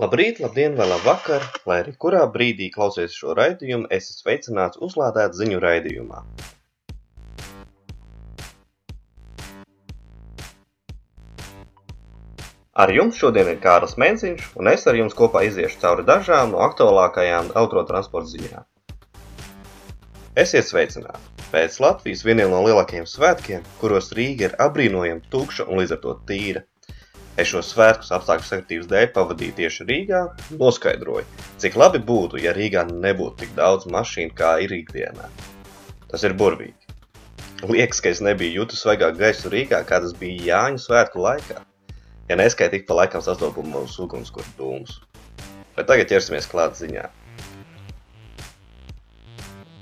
Labrīt, labdien vai labvakar, lai arī kurā brīdī klausies šo raidījumu, esi sveicināts uzlādēt ziņu raidījumā. Ar jums šodien ir Kārlis Menciņš, un es ar jums kopā iziešu cauri dažām no aktuālākajām autotransporta ziņām. Esiet sveicināti! Pēc Latvijas vieniem no lielākajiem svētkiem, kuros Rīga ir apbrīnojami tukša un līdz ar to tīra, Es šo svētkus apstākļu sakritības dēļ pavadīju tieši Rīgā, noskaidroju, cik labi būtu, ja Rīgā nebūtu tik daudz mašīnu kā ir ikdienā. Tas ir burvīgi. Liekas, ka es nebiju jutis svaigāk gaisu Rīgā, kā tas bija Jāņu svētku laikā, ja neskaitīgi pa laikam sastopamos ugunskura dūmus. Bet tagad ķersimies klāt ziņā.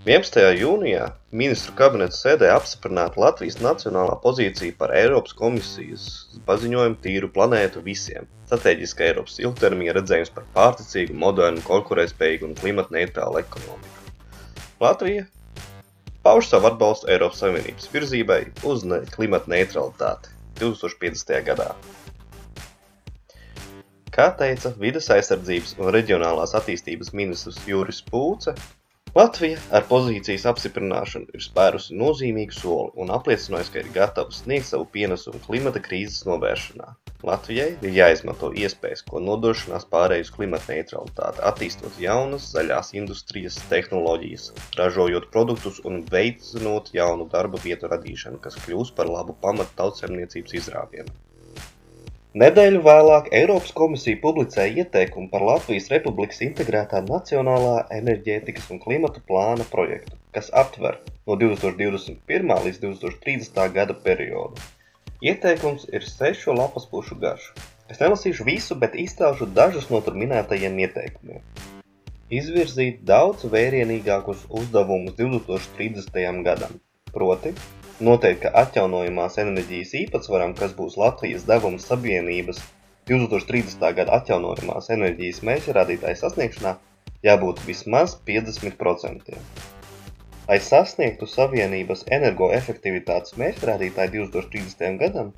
11. jūnijā ministru kabineta sēdē apstiprināta Latvijas nacionālā pozīcija par Eiropas komisijas paziņojumu tīru planētu visiem. Strateģiska Eiropas ilgtermiņa redzējums par pārticīgu, modernu, konkurētspējīgu un klimatneitrālu ekonomiku. Latvija pauž savu atbalstu Eiropas Savienības virzībai uz klimatneitralitāti 2050. gadā. Kā teica vides aizsardzības un reģionālās attīstības ministrs Jūris Pūce, Latvija ar pozīcijas apstiprināšanu ir spērusi nozīmīgu soli un apliecinājusi, ka ir gatava sniegt savu pienesumu klimata krīzes novēršanā. Latvijai ir jāizmanto iespējas, ko nodrošinās pārējus klimata neutralitāti, attīstot jaunas zaļās industrijas tehnoloģijas, ražojot produktus un veicinot jaunu darba vietu radīšanu, kas kļūs par labu pamatu tautsemniecības izrāvienam. Nedēļu vēlāk Eiropas komisija publicēja ieteikumu par Latvijas Republikas integrētā nacionālā enerģētikas un klimata plāna projektu, kas aptver no 2021. līdz 2030. gada periodu. Ieteikums ir sešu lapas pušu garš. Es nelasīšu visu, bet izcelšu dažus no tur minētajiem ieteikumiem. Izvirzīt daudz vērienīgākus uzdevumus 2030. gadam, proti Noteikti, ka atjaunojamās enerģijas īpatsvaram, kas būs Latvijas devums savienības 2030. gada atjaunojamās enerģijas mērķa rādītāja sasniegšanā, jābūt vismaz 50%. Lai sasniegtu Savienības energoefektivitātes mērķrādītāju 2030. gadam,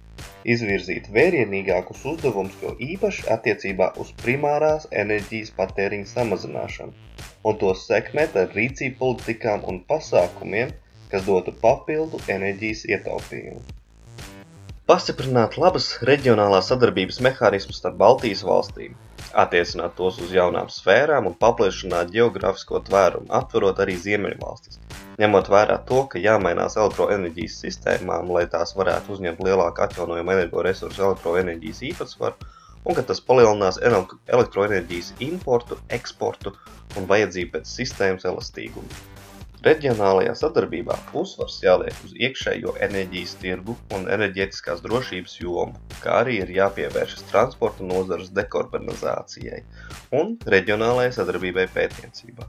izvirzīt vērienīgākus uzdevumus, jo īpaši attiecībā uz primārās enerģijas patēriņa samazināšanu, un tos sekmēt ar rīcību politikām un pasākumiem, kas dotu papildu enerģijas ietaupījumu. Pastiprināt labas reģionālās sadarbības mehānismus starp Baltijas valstīm, attiecināt tos uz jaunām sfērām un paplašināt geogrāfisko tvērumu, atverot arī Ziemeļvalstis, ņemot vērā to, ka jāmainās elektroenerģijas sistēmām, lai tās varētu uzņemt lielāku atjaunojumu energoresursu elektroenerģijas īpatsvaru, un ka tas palielinās elektroenerģijas importu, eksportu un vajadzību pēc sistēmas elastīgumu. Reģionālajā sadarbībā uzsvars jāliek uz iekšējo enerģijas tirgu un enerģētiskās drošības jomu, kā arī ir jāpievēršas transporta nozares dekarbonizācijai un reģionālajai sadarbībai pētniecībā.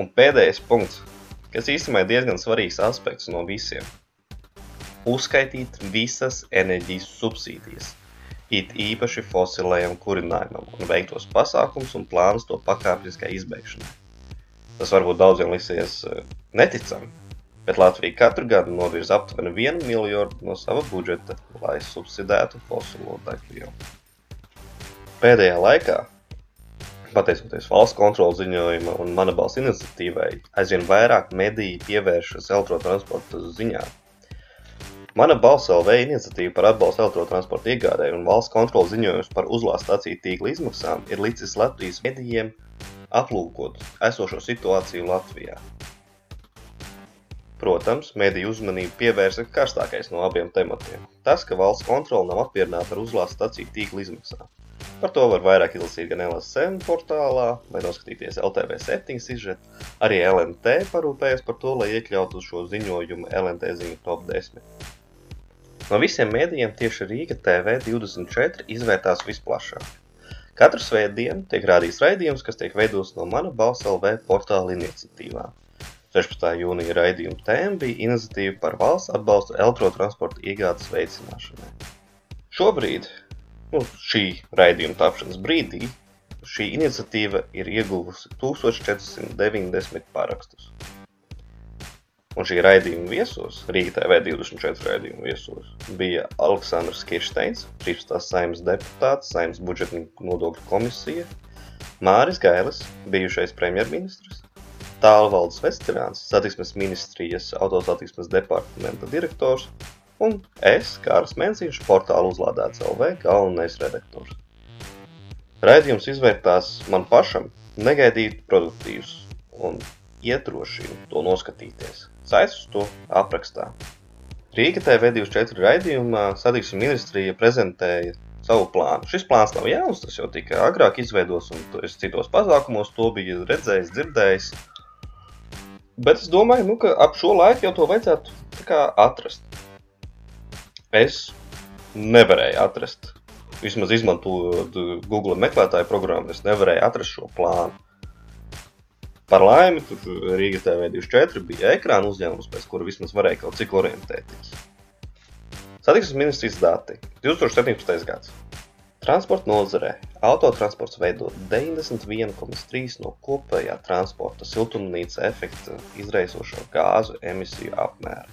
Un pēdējais punkts, kas īstenībā ir diezgan svarīgs aspekts no visiem. Uzskaitīt visas enerģijas subsīdijas, it īpaši fosilējam kurinājumam un veiktos pasākums un plānus to pakāpniskai izbeigšanai. Tas varbūt daudziem liksies eh, neticami, bet Latvija katru gadu novirza aptuveni 1 miljardu no sava budžeta, lai subsidētu fosilo degvielu. Pēdējā laikā, pateicoties valsts kontrolas ziņojuma un mana balss iniciatīvai, aizvien vairāk mediji pievēršas elektrotransporta ziņā. Mana balss LV iniciatīva par atbalstu elektrotransporta iegādēju un valsts kontrolas ziņojums par uzlādes stāciju tīkla izmaksām ir licis Latvijas medijiem aplūkot esošo situāciju Latvijā. Protams, mediju uzmanību pievērsa karstākais no abiem tematiem – tas, ka valsts kontrola nav apmierināta ar uzlādes staciju tīkla izmaksām. Par to var vairāk izlasīt gan LSM portālā, vai noskatīties LTV7 izžet, arī LNT parūpējas par to, lai iekļautu šo ziņojumu LNT ziņu top 10. No visiem mēdījiem tieši Rīga TV 24 izvērtās visplašāk. Katru svētdienu tiek rādīts raidījums, kas tiek veidots no mana balss LV portāla iniciatīvām. 16. jūnija raidījuma tēma bija iniciatīva par valsts atbalstu elektrotransporta iegādes veicināšanai. Šobrīd, nu, šī raidījuma tapšanas brīdī, šī iniciatīva ir ieguvusi 1490 parakstus. Un šī raidījuma viesos, Rīga TV 24 raidījuma viesos, bija Aleksandrs Kirsteins, 13. saimnes deputāts, saimnes budžeta nodokļu komisija, Māris Gailis, bijušais premjerministrs, Tālvalds Vesterāns, satiksmes ministrijas autosatiksmes departamenta direktors, un es, Kārs Menciņš, portāla uzlādēts LV galvenais redaktors. Raidījums izvērtās man pašam negaidīt produktīvs un iedrošina to noskatīties. Saists to aprakstā. Rīga TV24 raidījumā satiksmes ministrija prezentēja savu plānu. Šis plāns nav jauns, tas jau tika agrāk izveidots, un es citos pasākumos to biju redzējis, dzirdējis. Bet es domāju, nu, ka ap šo laiku jau to vajadzētu kā, atrast. Es nevarēju atrast. Vismaz izmantojot Google meklētāju programmu, es nevarēju atrast šo plānu. Par laimi, tur Rīga TV24 bija ekrāna uzņēmums, pēc kura vismaz varēja kaut cik orientēties. Satiksmes ministrijas dati 2017. gads. Transporta nozarē autotransports veido 91,3% no kopējā transporta siltumnīca efekta izraisošo gāzu emisiju apmēra,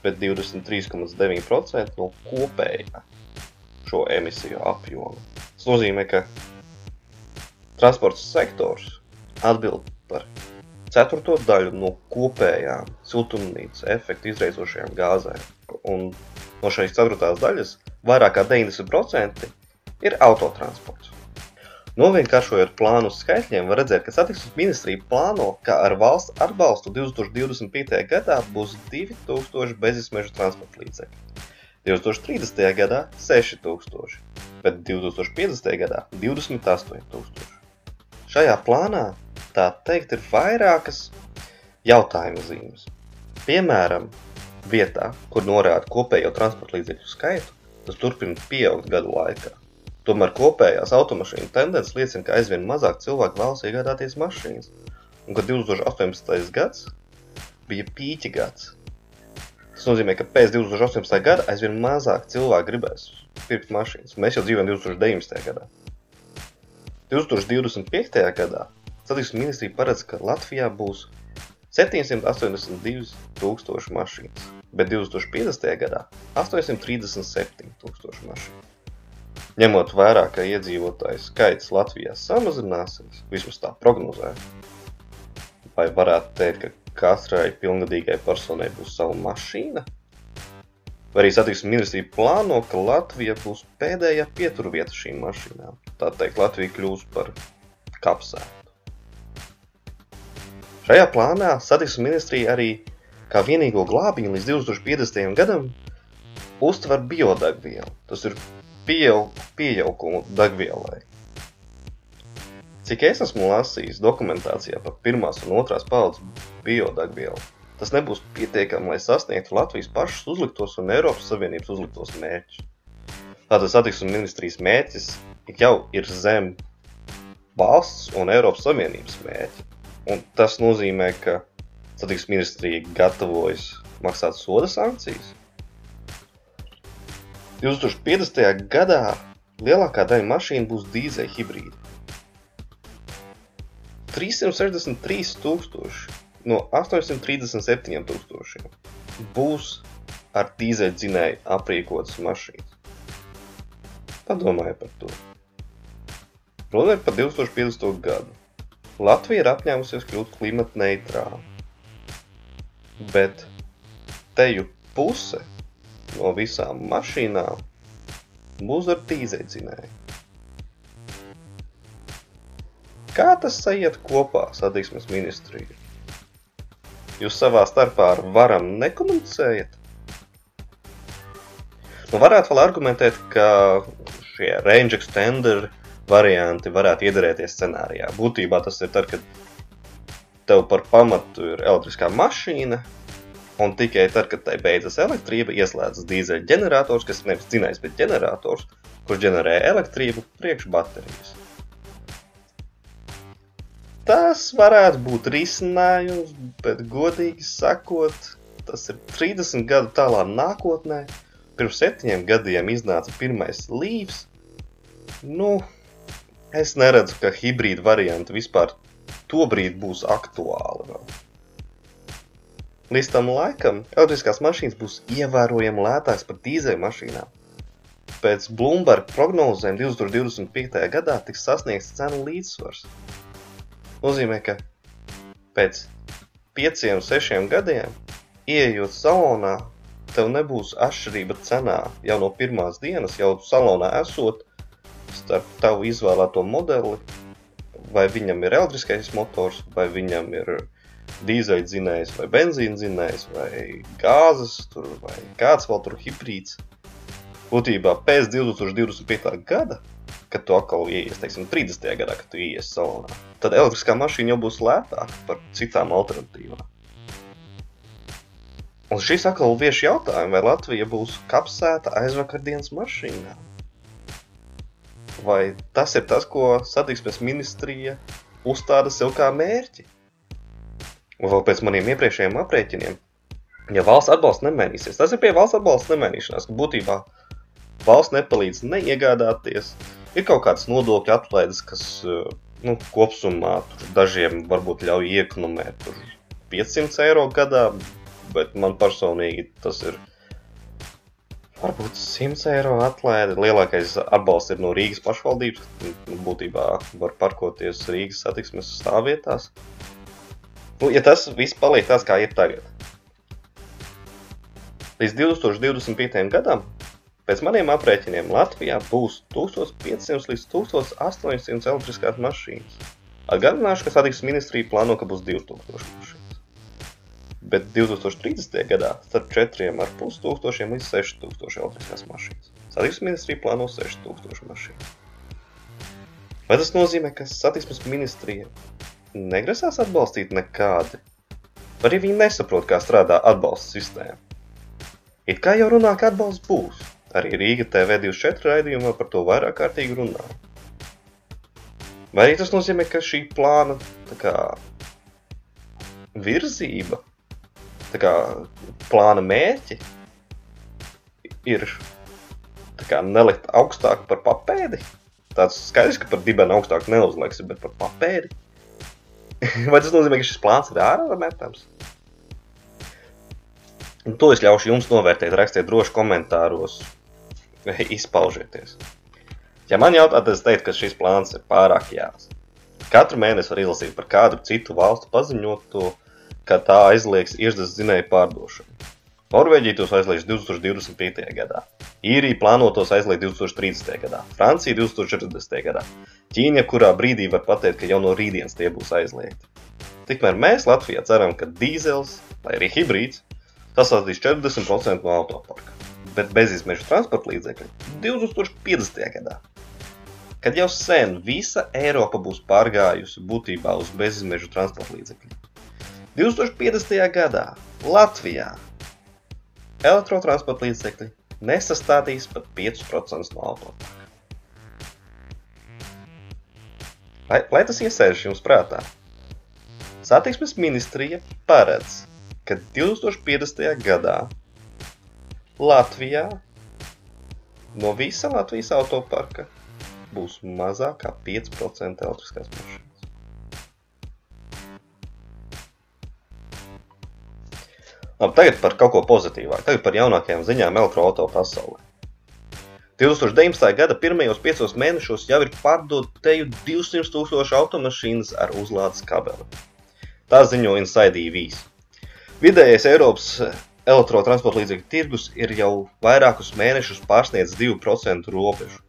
bet 23,9% no kopējā šo emisiju apjoma. Tas nozīmē, ka transporta sektors atbild par ceturto daļu no kopējām siltumnīcas efekta izraisošajām gāzēm. Un no šīs ceturtās daļas vairāk kā 90% ir autotransports. Novienkāršojot plānu uz skaitļiem, var redzēt, ka satiksmes ministrija plāno, ka ar valsts atbalstu 2025. gadā būs 2000 bezizmežu transporta līdzekļi, 2030. gadā 6000, bet 2050. gadā 28000. Šajā plānā tā teikt, ir vairākas jautājuma zīmes. Piemēram, vietā, kur norāda kopējo transporta līdzekļu skaitu, tas turpina pieaugt gadu laikā. Tomēr kopējās automašīnu tendences liecina, ka aizvien mazāk cilvēku vēlas iegādāties mašīnas, un ka 2018. gads bija pīķa gads. Tas nozīmē, ka pēc 2018. gada aizvien mazāk cilvēku gribēs pirkt mašīnas. Mēs jau dzīvojam 2019. gadā. 2025. gadā Satiksmes ministrija paredz, ka Latvijā būs 782 tūkstoši mašīnas, bet 2050. gadā 837 tūkstoši mašīnu. Ņemot vērā, ka iedzīvotāju skaits Latvijā samazināsies, vismaz tā prognozē, vai varētu teikt, ka katrai pilngadīgai personai būs sava mašīna? Vai arī satiksmes ministrija plāno, ka Latvija būs pēdējā pieturvieta šīm mašīnām? Tā teikt, Latvija kļūs par kapsētu. Šajā plānā satiksmes ministrija arī kā vienīgo glābiņu līdz 2050. gadam uztver biodegvielu. Tas ir pieau, pieaugumu degvielai. Cik es esmu lasījis dokumentācijā par pirmās un otrās paudzes biodegvielu, tas nebūs pietiekami, lai sasniegtu Latvijas pašas uzliktos un Eiropas Savienības uzliktos mērķus. Tātad satiksmes ministrijas mērķis jau ir zem valsts un Eiropas Savienības mērķi. Un tas nozīmē, ka satiksmes ministrija gatavojas maksāt soda sankcijas. 2050. gadā lielākā daļa mašīnu būs dīzeļa hibrīdi. 363 tūkstoši no 837 tūkstošiem būs ar dīzeļa dzinēju aprīkotas mašīnas. Padomājiet par to. Ir par 2050. gadu. Latvija ir apņēmusies kļūt klimata neitrāla. Bet teju puse no visām mašīnām būs ar dīzeļdzinēju. Kā tas sajiet kopā satiksmes ministrija? Jūs savā starpā ar varam nekomunicējat? Nu, varētu vēl argumentēt, ka šie range extenderi varianti varētu iedarēties scenārijā. Būtībā tas ir tad, kad tev par pamatu ir elektriskā mašīna, un tikai tad, kad tai beidzas elektrība, ieslēdzas dīzeļa ģenerators, kas nevis dzinējs, bet ģenerators, kurš ģenerē elektrību priekš baterijas. Tas varētu būt risinājums, bet godīgi sakot, tas ir 30 gadu tālā nākotnē. Pirms septiņiem gadiem iznāca pirmais līvs. Nu, Es neredzu, ka hibrīda varianti vispār tobrīd būs aktuāli vēl. Līdz tam laikam elektriskās mašīnas būs ievērojami lētākas par dīzeļu mašīnām. Pēc Bloomberg prognozēm 2025. gadā tiks sasniegts cenu līdzsvars. Nozīmē, ka pēc 5-6 gadiem, ieejot salonā, tev nebūs atšķirība cenā jau no pirmās dienas, jau salonā esot starp tavu izvēlēto modeli, vai viņam ir elektriskais motors, vai viņam ir dīzeļdzinējs vai benzīndzinējs vai gāzes tur vai kāds vēl tur hibrīds. Būtībā pēc 2025. gada, kad tu atkal ieies, teiksim, 30. gadā, kad tu ieies salonā, tad elektriskā mašīna jau būs lētāka par citām alternatīvām. Un šis atkal vieš jautājumu, vai Latvija būs kapsēta aizvakardienas mašīnā? Vai tas ir tas, ko satiksmes ministrija uzstāda sev kā mērķi? Un vēl pēc maniem iepriekšējiem aprēķiniem, ja valsts atbalsts nemainīsies, tas ir pie valsts atbalsta nemainīšanās, ka būtībā valsts nepalīdz neiegādāties, ir kaut kādas nodokļu atlaides, kas nu, kopsumā dažiem varbūt ļauj iekonomēt 500 eiro gadā, bet man personīgi tas ir varbūt 100 eiro atlaide. Lielākais atbalsts ir no Rīgas pašvaldības, būtībā var parkoties Rīgas satiksmes stāvvietās. Nu, ja tas viss paliek tāds, kā ir tagad. Līdz 2025. gadam, pēc maniem aprēķiniem, Latvijā būs 1500 līdz 1800 elektriskās mašīnas. Atgādināšu, ka satiksmes ministrija plāno, ka būs 2000 mašīnas. Bet 2030. gadā starp 4,5 tūkstošiem līdz 6000 elektriskās mašīnas. Satiksmes ministrija plāno 6000 mašīnas. Vai tas nozīmē, ka satiksmes ministrija negrasās atbalstīt nekādi. Arī viņi nesaprot, kā strādā atbalsta sistēma. It kā jau runā, ka atbalsts būs. Arī Rīga TV24 raidījumā par to vairāk kārtīgi runā. Vai arī tas nozīmē, ka šī plāna kā, virzība, kā, plāna mērķi ir kā, nelikt augstāk par papēdi? Tāds skaidrs, ka par dibenu augstāk neuzliks, bet par papēdi. Vai tas nozīmē, ka šis plāns ir ārā metams? Un to es ļaušu jums novērtēt. Rakstiet droši komentāros, izpaužieties. Ja man jautā, tad es teiktu, ka šis plāns ir pārāk jās. Katru mēnesi var izlasīt par kādu citu valstu paziņoto, ka tā aizliegs iešdas zinēju pārdošanu. Norvēģija tos aizliegs 2025. gadā, Īrija plāno tos aizliegt 2030. gadā, Francija 2040. gadā, Ķīna, kurā brīdī var pateikt, ka jau no rītdienas tie būs aizliegti. Tikmēr mēs Latvijā ceram, ka dīzels vai arī hibrīds sasādīs 40% no autoparka, bet bezizmešu transporta līdzekļi 2050. gadā. Kad jau sen visa Eiropa būs pārgājusi būtībā uz bezizmešu transporta līdzekļiem. 2050. gadā Latvijā elektrotransporta līdzekļi nesastādīs pat 5% no autoparka. Lai, lai tas iesēžas jums prātā. Satiksmes ministrija paredz, ka 2050. gadā Latvijā no visa Latvijas autoparka būs mazāk kā 5% elektriskās mašīnas. Labi, tagad par kaut ko pozitīvāku. Tagad par jaunākajām ziņām elektroautorāta pasaulē. 2019. gada pirmajos piecos mēnešos jau ir pārdoteju 200 tūkstoši automašīnas ar uzlādes kabeli. Tā ziņo Inside EVs. Vidējais Eiropas elektrotransporta līdzekļu tirgus ir jau vairākus mēnešus pārsniedz 2% robežu.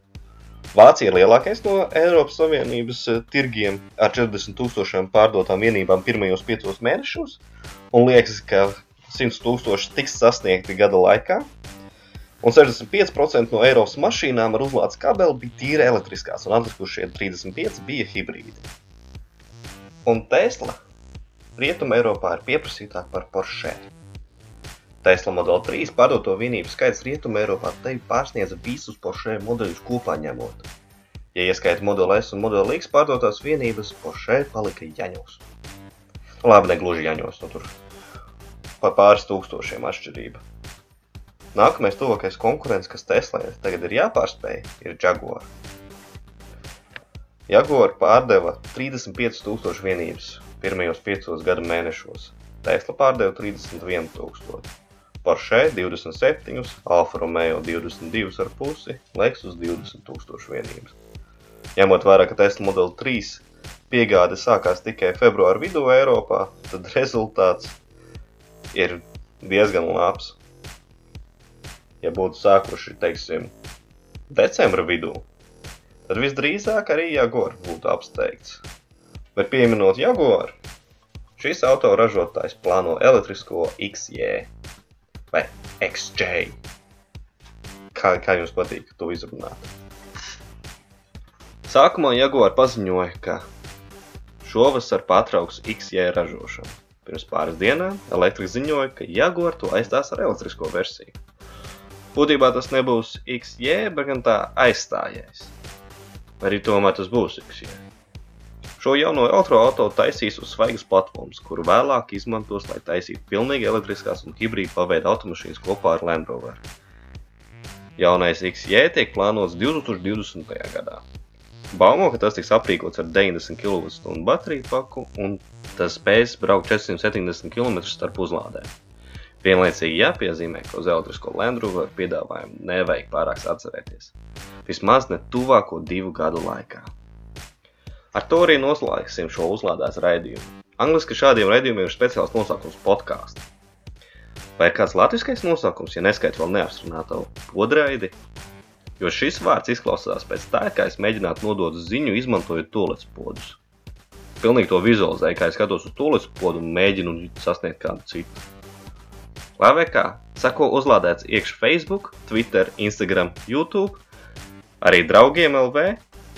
Vācija ir lielākais no Eiropas Savienības tirgiem ar 40 tūkstošiem pārdotām vienībām pirmajos piecos mēnešos, un liekas, ka 100 tūkstoši tiks sasniegti gada laikā, un 65% no Eiropas mašīnām ar uzlādes kabeli bija tīri elektriskās, un atlikušie 35% bija hibrīdi. Un Tesla Rietuma Eiropā ir pieprasītāka par Porsche. Tesla Model 3 pārdoto vienību skaits Rietuma Eiropā tevi pārsniedza visus Porsche modeļus kopā ņemot. Ja ieskaita Model S un Model X pārdotās vienības, Porsche palika jaņos. Labi, negluži jaņos, no tur pa pāris tūkstošiem atšķirība. Nākamais tuvākais konkurents, kas Teslai tagad ir jāpārspēj, ir Jaguar. Jaguar pārdeva 35 tūkstoši vienības pirmajos piecos gada mēnešos. Tesla pārdeva 31 tūkstoši. Porsche 27, Alfa Romeo 22,5, Lexus 20 tūkstoši vienības. Ņemot vērā, ka Tesla Model 3 piegāde sākās tikai februāra vidū Eiropā, tad rezultāts ir diezgan labs. Ja būtu sākuši, teiksim, decembra vidū, tad visdrīzāk arī Jaguar būtu apsteigts. Bet pieminot Jaguar, šis autoražotājs plāno elektrisko XJ vai XJ. Kā, kā jums patīk to izrunāt? Sākumā Jaguar paziņoja, ka šovasar pārtrauks XJ ražošanu. Pirms pāris dienām elektriks ziņoja, ka Jaguar to aizstās ar elektrisko versiju. Būtībā tas nebūs XJ, bet gan tā aizstājējs. Arī tomēr tas būs XJ. Šo jauno elektroauto taisīs uz svaigas platformas, kuru vēlāk izmantos, lai taisītu pilnīgi elektriskās un hibrīda paveida automašīnas kopā ar Land Rover. Jaunais XJ tiek plānots 2020. gadā. Baumo, ka tas tiks aprīkots ar 90 kWh bateriju paku un tas spēs braukt 470 km starp uzlādēm. Vienlaicīgi jāpiezīmē, ka uz elektrisko Land Rover piedāvājumu nevajag pārāk atcerēties. Vismaz ne tuvāko divu gadu laikā. Ar to arī noslēgsim šo uzlādētas raidījumu. Angliski šādiem raidījumiem ir speciāls nosaukums podkāsts. Vai ir kāds latviskais nosaukums, ja neskait vēl neapstrunāto podraidi? Jo šis vārds izklausās pēc tā, kā es mēģinātu nodot ziņu, izmantojot toalets podus. Pilnīgi to vizualizēju, kā es skatos uz toalets podu un mēģinu sasniegt kādu citu. Lai vai kā, sako uzlādēts iekš Facebook, Twitter, Instagram, YouTube, arī draugiem LV,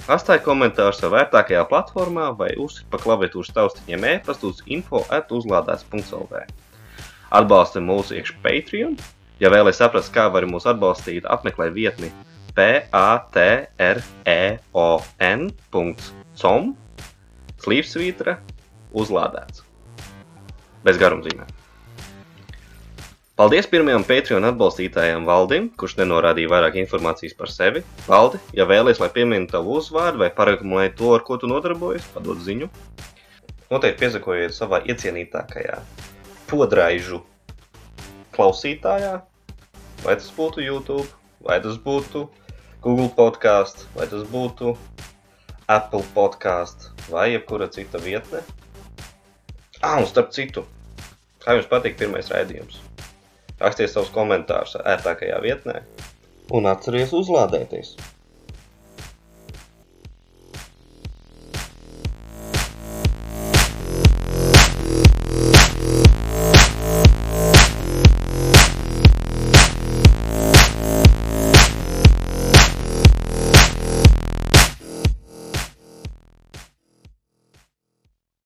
atstāj komentāru savā vērtākajā platformā vai uzsit pa klaviatūras taustiņiem e-pastu uz info at uzlādēts.lv. Atbalsti mūsu iekš Patreon. Ja vēlaties saprast, kā var mūs atbalstīt, apmeklē vietni patreon.com slīpsvītra uzlādēts. Bez garumzīmēm. Paldies pirmajam Patreon atbalstītājam Valdim, kurš nenorādīja vairāk informācijas par sevi. Valdi, ja vēlies, lai pieminu tavu uzvārdu vai parekomendēju to, ar ko tu nodarbojies, padod ziņu. Noteikti piesakojiet savā iecienītākajā podraižu klausītājā, vai tas būtu YouTube, vai tas būtu Google podkāsts, vai tas būtu Apple podkāsts vai jebkura cita vietne. Ah, un starp citu, kā jums patīk pirmais raidījums? Rakstiet savus komentārus ērtākajā vietnē un atcerieties uzlādēties!